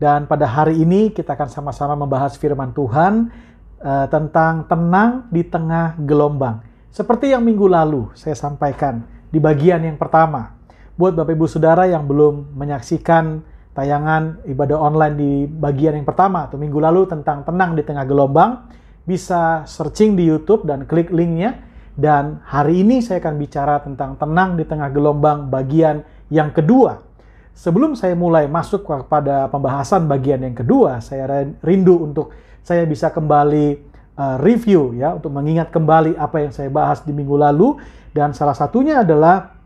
Dan pada hari ini kita akan sama-sama membahas firman Tuhan uh, tentang tenang di tengah gelombang. Seperti yang minggu lalu saya sampaikan di bagian yang pertama. Buat Bapak Ibu Saudara yang belum menyaksikan tayangan ibadah online di bagian yang pertama atau minggu lalu tentang tenang di tengah gelombang, bisa searching di YouTube dan klik linknya. Dan hari ini saya akan bicara tentang tenang di tengah gelombang bagian yang kedua. Sebelum saya mulai masuk kepada pembahasan bagian yang kedua, saya rindu untuk saya bisa kembali uh, review ya untuk mengingat kembali apa yang saya bahas di minggu lalu dan salah satunya adalah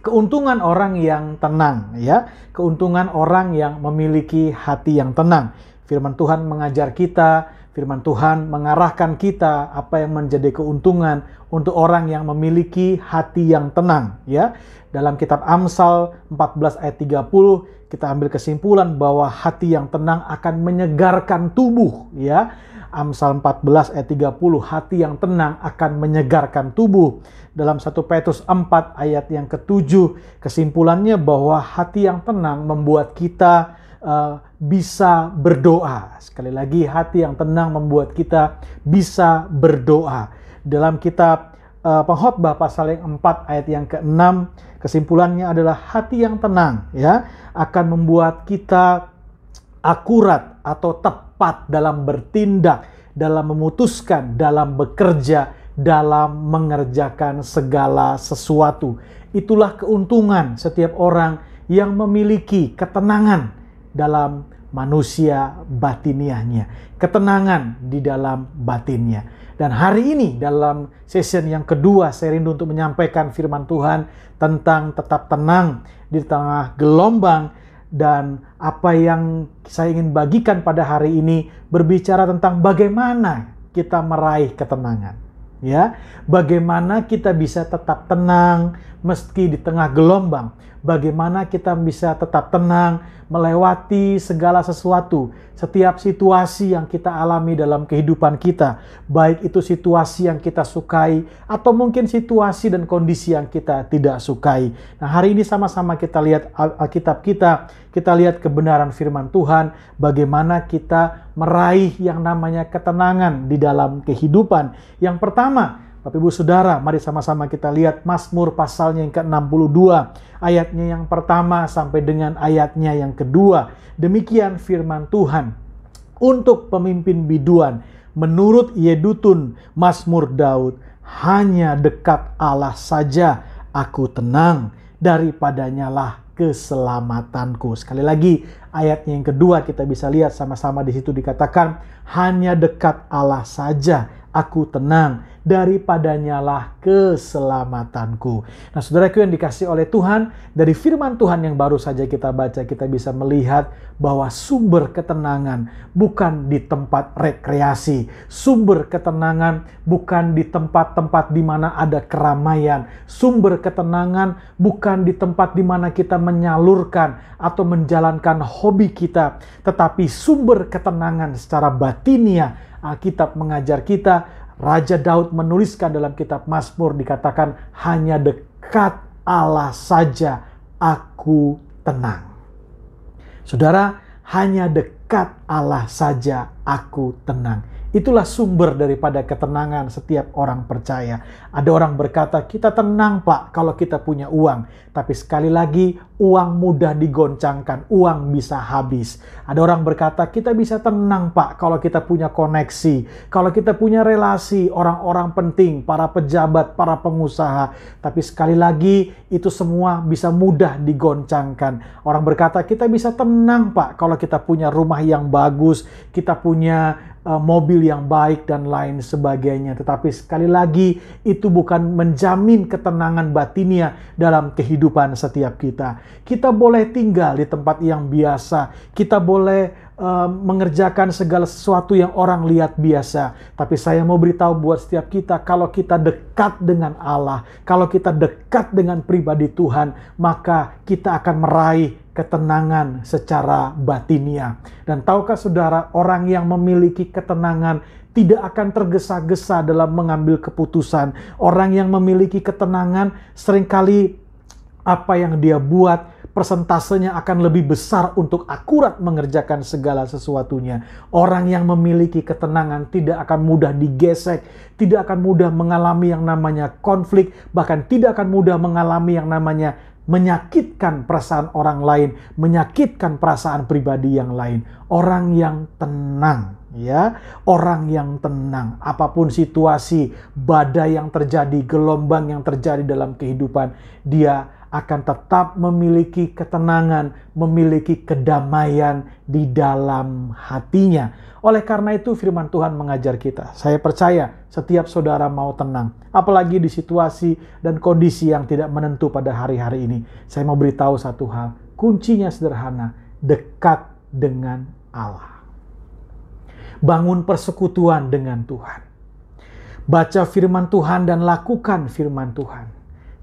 keuntungan orang yang tenang ya, keuntungan orang yang memiliki hati yang tenang. Firman Tuhan mengajar kita, firman Tuhan mengarahkan kita apa yang menjadi keuntungan untuk orang yang memiliki hati yang tenang ya. Dalam kitab Amsal 14 ayat 30 kita ambil kesimpulan bahwa hati yang tenang akan menyegarkan tubuh ya Amsal 14 ayat 30, hati yang tenang akan menyegarkan tubuh. Dalam 1 Petrus 4 ayat yang ketujuh, kesimpulannya bahwa hati yang tenang membuat kita uh, bisa berdoa. Sekali lagi, hati yang tenang membuat kita bisa berdoa. Dalam kitab uh, pengkhotbah pasal yang 4 ayat yang ke-6, kesimpulannya adalah hati yang tenang ya akan membuat kita akurat atau tepat dalam bertindak, dalam memutuskan, dalam bekerja, dalam mengerjakan segala sesuatu. Itulah keuntungan setiap orang yang memiliki ketenangan dalam manusia batiniahnya, ketenangan di dalam batinnya. Dan hari ini dalam session yang kedua saya rindu untuk menyampaikan firman Tuhan tentang tetap tenang di tengah gelombang dan apa yang saya ingin bagikan pada hari ini berbicara tentang bagaimana kita meraih ketenangan. Ya, bagaimana kita bisa tetap tenang meski di tengah gelombang bagaimana kita bisa tetap tenang melewati segala sesuatu, setiap situasi yang kita alami dalam kehidupan kita, baik itu situasi yang kita sukai atau mungkin situasi dan kondisi yang kita tidak sukai. Nah, hari ini sama-sama kita lihat Alkitab kita, kita lihat kebenaran firman Tuhan, bagaimana kita meraih yang namanya ketenangan di dalam kehidupan. Yang pertama, Bapak Ibu Saudara, mari sama-sama kita lihat Mazmur pasalnya yang ke-62, ayatnya yang pertama sampai dengan ayatnya yang kedua. Demikian firman Tuhan. Untuk pemimpin biduan, menurut Yedutun Mazmur Daud, hanya dekat Allah saja aku tenang, daripadanya lah keselamatanku. Sekali lagi, ayatnya yang kedua kita bisa lihat sama-sama di situ dikatakan, hanya dekat Allah saja aku tenang, daripadanya lah keselamatanku. Nah, saudaraku yang dikasih oleh Tuhan, dari firman Tuhan yang baru saja kita baca, kita bisa melihat bahwa sumber ketenangan bukan di tempat rekreasi, sumber ketenangan bukan di tempat-tempat di mana ada keramaian, sumber ketenangan bukan di tempat di mana kita menyalurkan atau menjalankan hobi kita, tetapi sumber ketenangan secara batinia Alkitab mengajar kita, Raja Daud menuliskan dalam kitab Mazmur dikatakan hanya dekat Allah saja aku tenang. Saudara, hanya dekat Allah saja aku tenang. Itulah sumber daripada ketenangan setiap orang percaya. Ada orang berkata, kita tenang pak kalau kita punya uang. Tapi sekali lagi, uang mudah digoncangkan, uang bisa habis. Ada orang berkata, kita bisa tenang pak kalau kita punya koneksi. Kalau kita punya relasi, orang-orang penting, para pejabat, para pengusaha. Tapi sekali lagi, itu semua bisa mudah digoncangkan. Orang berkata, kita bisa tenang pak kalau kita punya rumah yang bagus, kita punya uh, mobil yang baik dan lain sebagainya. Tetapi sekali lagi itu bukan menjamin ketenangan batinia dalam kehidupan setiap kita. Kita boleh tinggal di tempat yang biasa. Kita boleh uh, mengerjakan segala sesuatu yang orang lihat biasa. Tapi saya mau beritahu buat setiap kita, kalau kita dekat dengan Allah, kalau kita dekat dengan pribadi Tuhan, maka kita akan meraih ketenangan secara batinia. Dan tahukah saudara, orang yang memiliki ketenangan tidak akan tergesa-gesa dalam mengambil keputusan. Orang yang memiliki ketenangan sering kali apa yang dia buat persentasenya akan lebih besar untuk akurat mengerjakan segala sesuatunya. Orang yang memiliki ketenangan tidak akan mudah digesek, tidak akan mudah mengalami yang namanya konflik, bahkan tidak akan mudah mengalami yang namanya menyakitkan perasaan orang lain, menyakitkan perasaan pribadi yang lain. Orang yang tenang, ya, orang yang tenang, apa pun situasi, badai yang terjadi, gelombang yang terjadi dalam kehidupan, dia akan tetap memiliki ketenangan, memiliki kedamaian di dalam hatinya. Oleh karena itu firman Tuhan mengajar kita. Saya percaya setiap saudara mau tenang. Apalagi di situasi dan kondisi yang tidak menentu pada hari-hari ini. Saya mau beritahu satu hal. Kuncinya sederhana. Dekat dengan Allah. Bangun persekutuan dengan Tuhan. Baca firman Tuhan dan lakukan firman Tuhan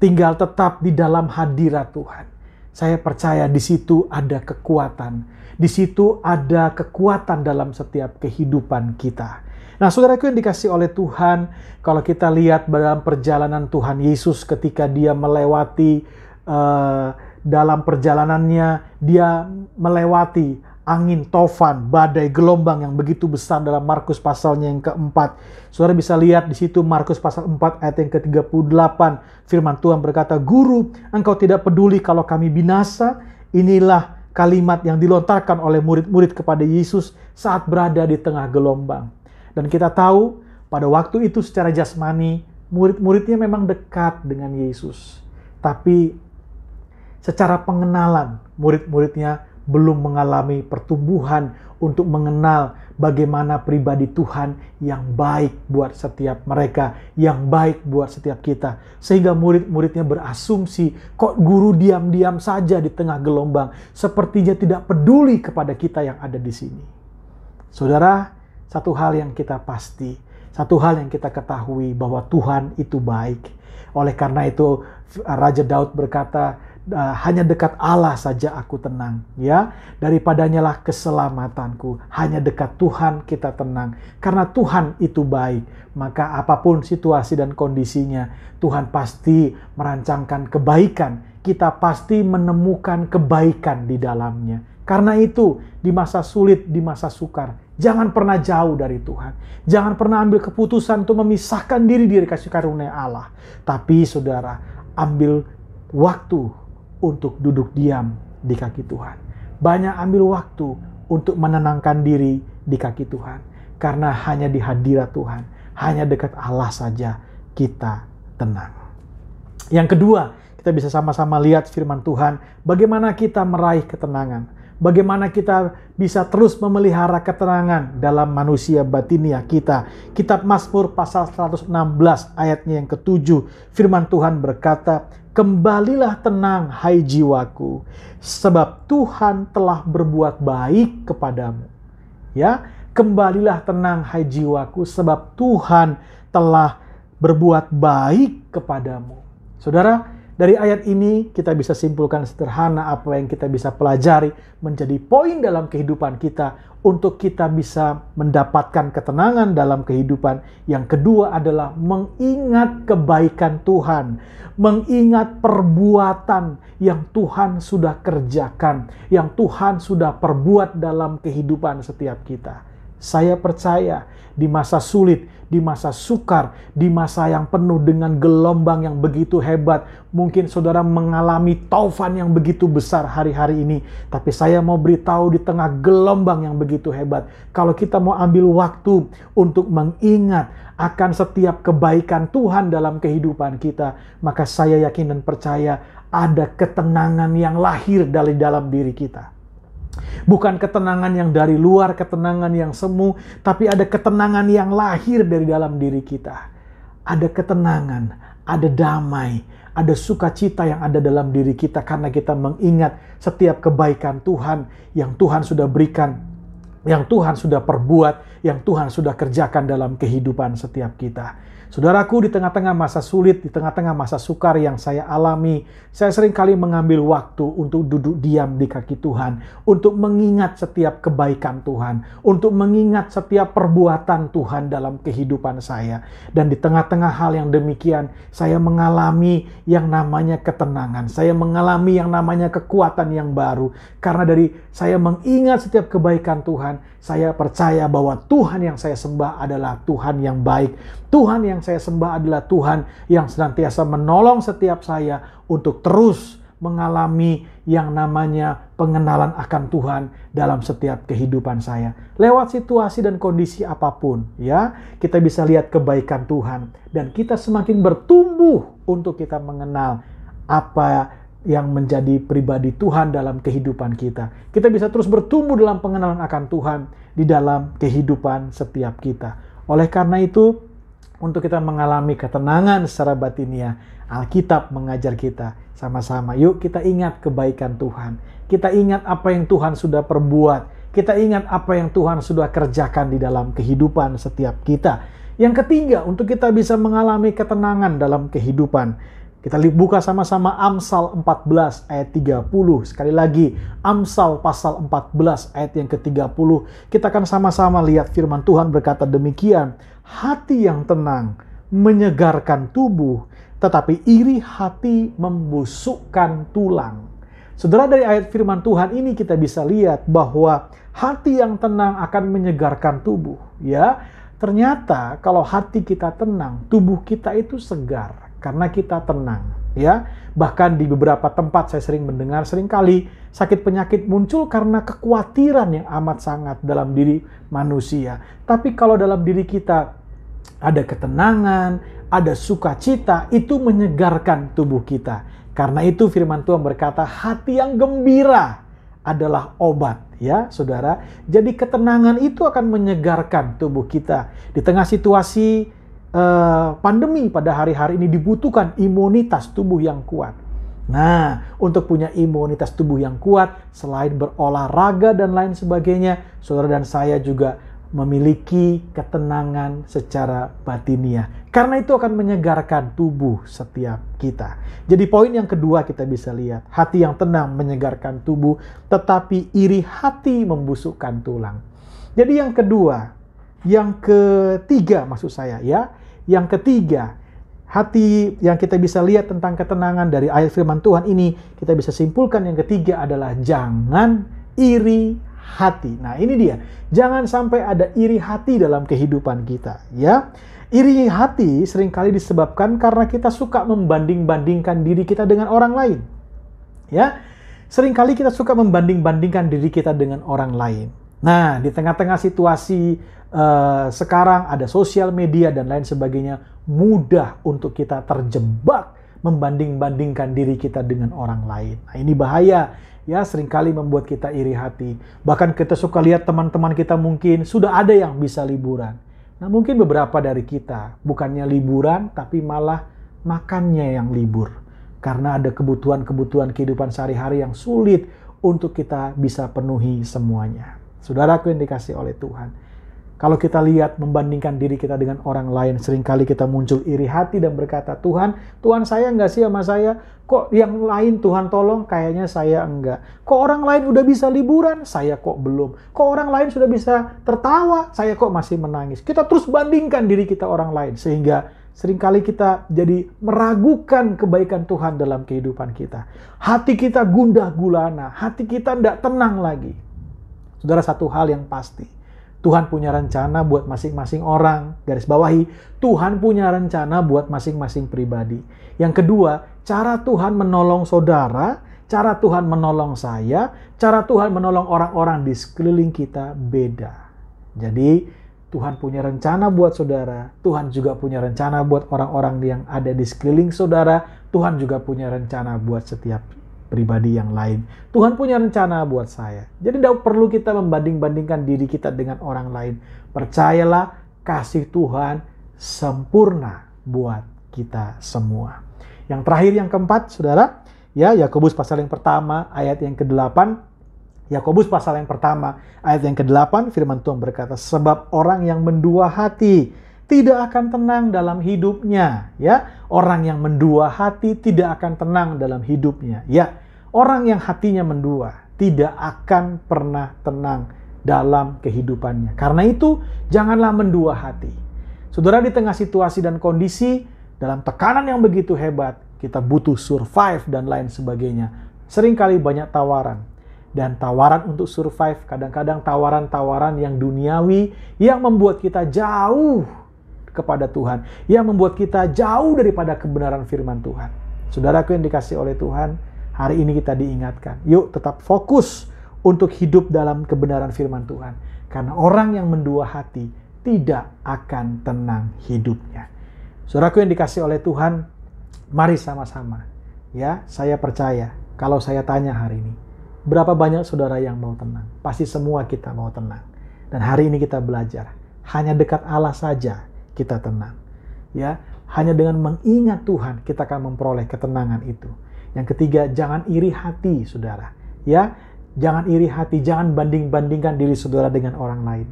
tinggal tetap di dalam hadirat Tuhan. Saya percaya di situ ada kekuatan. Di situ ada kekuatan dalam setiap kehidupan kita. Nah, saudaraku yang dikasih oleh Tuhan, kalau kita lihat dalam perjalanan Tuhan Yesus ketika dia melewati uh, dalam perjalanannya, dia melewati angin tofan, badai, gelombang yang begitu besar dalam Markus pasalnya yang keempat. Saudara bisa lihat di situ Markus pasal 4 ayat yang ke-38. Firman Tuhan berkata, Guru, engkau tidak peduli kalau kami binasa. Inilah kalimat yang dilontarkan oleh murid-murid kepada Yesus saat berada di tengah gelombang. Dan kita tahu pada waktu itu secara jasmani, murid-muridnya memang dekat dengan Yesus. Tapi secara pengenalan, murid-muridnya belum mengalami pertumbuhan untuk mengenal bagaimana pribadi Tuhan yang baik buat setiap mereka, yang baik buat setiap kita. Sehingga murid-muridnya berasumsi, kok guru diam-diam saja di tengah gelombang, sepertinya tidak peduli kepada kita yang ada di sini. Saudara, satu hal yang kita pasti, satu hal yang kita ketahui bahwa Tuhan itu baik. Oleh karena itu Raja Daud berkata, uh, hanya dekat Allah saja aku tenang ya. Daripadanya lah keselamatanku. Hanya dekat Tuhan kita tenang. Karena Tuhan itu baik maka apa pun situasi dan kondisinya Tuhan pasti merancangkan kebaikan. Kita pasti menemukan kebaikan di dalamnya. Karena itu di masa sulit di masa sukar jangan pernah jauh dari Tuhan. Jangan pernah ambil keputusan untuk memisahkan diri dari kasih karunia Allah. Tapi saudara ambil waktu untuk duduk diam di kaki Tuhan. Banyak ambil waktu untuk menenangkan diri di kaki Tuhan. Karena hanya di hadirat Tuhan, hanya dekat Allah saja kita tenang. Yang kedua, kita bisa sama-sama lihat firman Tuhan, bagaimana kita meraih ketenangan. Bagaimana kita bisa terus memelihara ketenangan dalam manusia batinia kita. Kitab Mazmur pasal 116 ayatnya yang ketujuh, firman Tuhan berkata, Kembalilah tenang, hai jiwaku, sebab Tuhan telah berbuat baik kepadamu. Ya, kembalilah tenang, hai jiwaku, sebab Tuhan telah berbuat baik kepadamu. Saudara, dari ayat ini kita bisa simpulkan sederhana apa yang kita bisa pelajari menjadi poin dalam kehidupan kita untuk kita bisa mendapatkan ketenangan dalam kehidupan. Yang kedua adalah mengingat kebaikan Tuhan, mengingat perbuatan yang Tuhan sudah kerjakan, yang Tuhan sudah perbuat dalam kehidupan setiap kita. Saya percaya di masa sulit, di masa sukar, di masa yang penuh dengan gelombang yang begitu hebat. Mungkin saudara mengalami taufan yang begitu besar hari-hari ini. Tapi saya mau beritahu di tengah gelombang yang begitu hebat. Kalau kita mau ambil waktu untuk mengingat akan setiap kebaikan Tuhan dalam kehidupan kita. Maka saya yakin dan percaya ada ketenangan yang lahir dari dalam diri kita. Bukan ketenangan yang dari luar, ketenangan yang semu, tapi ada ketenangan yang lahir dari dalam diri kita. Ada ketenangan, ada damai, ada sukacita yang ada dalam diri kita karena kita mengingat setiap kebaikan Tuhan yang Tuhan sudah berikan, yang Tuhan sudah perbuat yang Tuhan sudah kerjakan dalam kehidupan setiap kita. Saudaraku, di tengah-tengah masa sulit, di tengah-tengah masa sukar yang saya alami, saya sering kali mengambil waktu untuk duduk diam di kaki Tuhan, untuk mengingat setiap kebaikan Tuhan, untuk mengingat setiap perbuatan Tuhan dalam kehidupan saya. Dan di tengah-tengah hal yang demikian, saya mengalami yang namanya ketenangan, saya mengalami yang namanya kekuatan yang baru. Karena dari saya mengingat setiap kebaikan Tuhan, saya percaya bahwa Tuhan yang saya sembah adalah Tuhan yang baik. Tuhan yang saya sembah adalah Tuhan yang senantiasa menolong setiap saya untuk terus mengalami yang namanya pengenalan akan Tuhan dalam setiap kehidupan saya. Lewat situasi dan kondisi apa pun, ya, kita bisa lihat kebaikan Tuhan dan kita semakin bertumbuh untuk kita mengenal apa yang menjadi pribadi Tuhan dalam kehidupan kita. Kita bisa terus bertumbuh dalam pengenalan akan Tuhan di dalam kehidupan setiap kita. Oleh karena itu, untuk kita mengalami ketenangan secara batinia. Alkitab mengajar kita sama-sama. Yuk kita ingat kebaikan Tuhan. Kita ingat apa yang Tuhan sudah perbuat. Kita ingat apa yang Tuhan sudah kerjakan di dalam kehidupan setiap kita. Yang ketiga, untuk kita bisa mengalami ketenangan dalam kehidupan. Kita buka sama-sama Amsal 14 ayat 30. Sekali lagi, Amsal pasal 14 ayat yang ke-30. Kita akan sama-sama lihat firman Tuhan berkata demikian. Hati yang tenang menyegarkan tubuh, tetapi iri hati membusukkan tulang. Saudara dari ayat firman Tuhan ini kita bisa lihat bahwa hati yang tenang akan menyegarkan tubuh, ya. Ternyata kalau hati kita tenang, tubuh kita itu segar karena kita tenang ya. Bahkan di beberapa tempat saya sering mendengar sering kali sakit penyakit muncul karena kekhawatiran yang amat sangat dalam diri manusia. Tapi kalau dalam diri kita ada ketenangan ada sukacita itu menyegarkan tubuh kita. Karena itu firman Tuhan berkata hati yang gembira adalah obat ya saudara. Jadi ketenangan itu akan menyegarkan tubuh kita. Di tengah situasi uh, pandemi pada hari-hari ini dibutuhkan imunitas tubuh yang kuat. Nah, untuk punya imunitas tubuh yang kuat, selain berolahraga dan lain sebagainya, saudara dan saya juga memiliki ketenangan secara batinia. Karena itu akan menyegarkan tubuh setiap kita. Jadi poin yang kedua kita bisa lihat, hati yang tenang menyegarkan tubuh, tetapi iri hati membusukkan tulang. Jadi yang kedua, yang ketiga maksud saya ya, yang ketiga, hati yang kita bisa lihat tentang ketenangan dari ayat firman Tuhan ini, kita bisa simpulkan yang ketiga adalah jangan iri hati. Nah, ini dia. Jangan sampai ada iri hati dalam kehidupan kita, ya. Iri hati sering kali disebabkan karena kita suka membanding-bandingkan diri kita dengan orang lain. Ya. Seringkali kita suka membanding-bandingkan diri kita dengan orang lain. Nah, di tengah-tengah situasi uh, sekarang ada sosial media dan lain sebagainya, mudah untuk kita terjebak membanding-bandingkan diri kita dengan orang lain. Nah, ini bahaya ya sering kali membuat kita iri hati. Bahkan kita suka lihat teman-teman kita mungkin sudah ada yang bisa liburan. Nah, mungkin beberapa dari kita bukannya liburan tapi malah makannya yang libur. Karena ada kebutuhan-kebutuhan kehidupan sehari-hari yang sulit untuk kita bisa penuhi semuanya. Saudaraku yang dikasih oleh Tuhan kalau kita lihat membandingkan diri kita dengan orang lain, sering kali kita muncul iri hati dan berkata, Tuhan, Tuhan saya enggak sih sama saya? Kok yang lain Tuhan tolong? Kayaknya saya enggak. Kok orang lain udah bisa liburan? Saya kok belum. Kok orang lain sudah bisa tertawa? Saya kok masih menangis. Kita terus bandingkan diri kita orang lain. Sehingga sering kali kita jadi meragukan kebaikan Tuhan dalam kehidupan kita. Hati kita gundah gulana. Hati kita tidak tenang lagi. Saudara, satu hal yang pasti Tuhan punya rencana buat masing-masing orang. Garis bawahi, Tuhan punya rencana buat masing-masing pribadi. Yang kedua, cara Tuhan menolong saudara, cara Tuhan menolong saya, cara Tuhan menolong orang-orang di sekeliling kita beda. Jadi, Tuhan punya rencana buat saudara, Tuhan juga punya rencana buat orang-orang yang ada di sekeliling saudara, Tuhan juga punya rencana buat setiap pribadi yang lain. Tuhan punya rencana buat saya. Jadi tidak perlu kita membanding-bandingkan diri kita dengan orang lain. Percayalah kasih Tuhan sempurna buat kita semua. Yang terakhir yang keempat, saudara, ya Yakobus pasal yang pertama ayat yang ke-8. Yakobus pasal yang pertama, ayat yang ke-8, firman Tuhan berkata, "Sebab orang yang mendua hati tidak akan tenang dalam hidupnya." Ya, orang yang mendua hati tidak akan tenang dalam hidupnya. Ya, orang yang hatinya mendua tidak akan pernah tenang dalam kehidupannya. Karena itu, janganlah mendua hati. Saudara di tengah situasi dan kondisi dalam tekanan yang begitu hebat, kita butuh survive dan lain sebagainya. Seringkali banyak tawaran dan tawaran untuk survive, kadang-kadang tawaran-tawaran yang duniawi yang membuat kita jauh kepada Tuhan, yang membuat kita jauh daripada kebenaran firman Tuhan. Saudaraku yang dikasih oleh Tuhan, hari ini kita diingatkan, yuk tetap fokus untuk hidup dalam kebenaran firman Tuhan. Karena orang yang mendua hati tidak akan tenang hidupnya. Saudaraku yang dikasih oleh Tuhan, mari sama-sama. Ya, saya percaya kalau saya tanya hari ini, Berapa banyak saudara yang mau tenang? Pasti semua kita mau tenang. Dan hari ini kita belajar, hanya dekat Allah saja kita tenang. Ya, hanya dengan mengingat Tuhan kita akan memperoleh ketenangan itu. Yang ketiga, jangan iri hati, Saudara. Ya, jangan iri hati, jangan banding-bandingkan diri saudara dengan orang lain.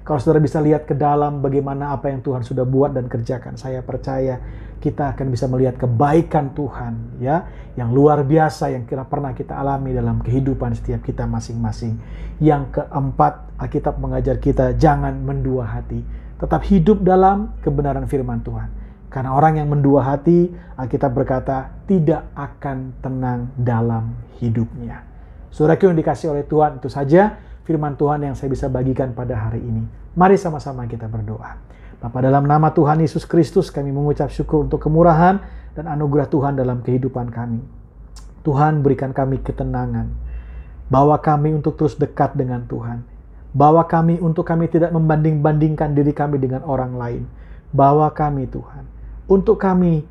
Kalau saudara bisa lihat ke dalam bagaimana apa yang Tuhan sudah buat dan kerjakan, saya percaya kita akan bisa melihat kebaikan Tuhan ya yang luar biasa yang kira pernah kita alami dalam kehidupan setiap kita masing-masing. Yang keempat, Alkitab mengajar kita jangan mendua hati, tetap hidup dalam kebenaran firman Tuhan. Karena orang yang mendua hati, Alkitab berkata, tidak akan tenang dalam hidupnya. Saudara yang dikasih oleh Tuhan, itu saja firman Tuhan yang saya bisa bagikan pada hari ini. Mari sama-sama kita berdoa. Bapak dalam nama Tuhan Yesus Kristus kami mengucap syukur untuk kemurahan dan anugerah Tuhan dalam kehidupan kami. Tuhan berikan kami ketenangan. Bawa kami untuk terus dekat dengan Tuhan. Bawa kami untuk kami tidak membanding-bandingkan diri kami dengan orang lain. Bawa kami Tuhan. Untuk kami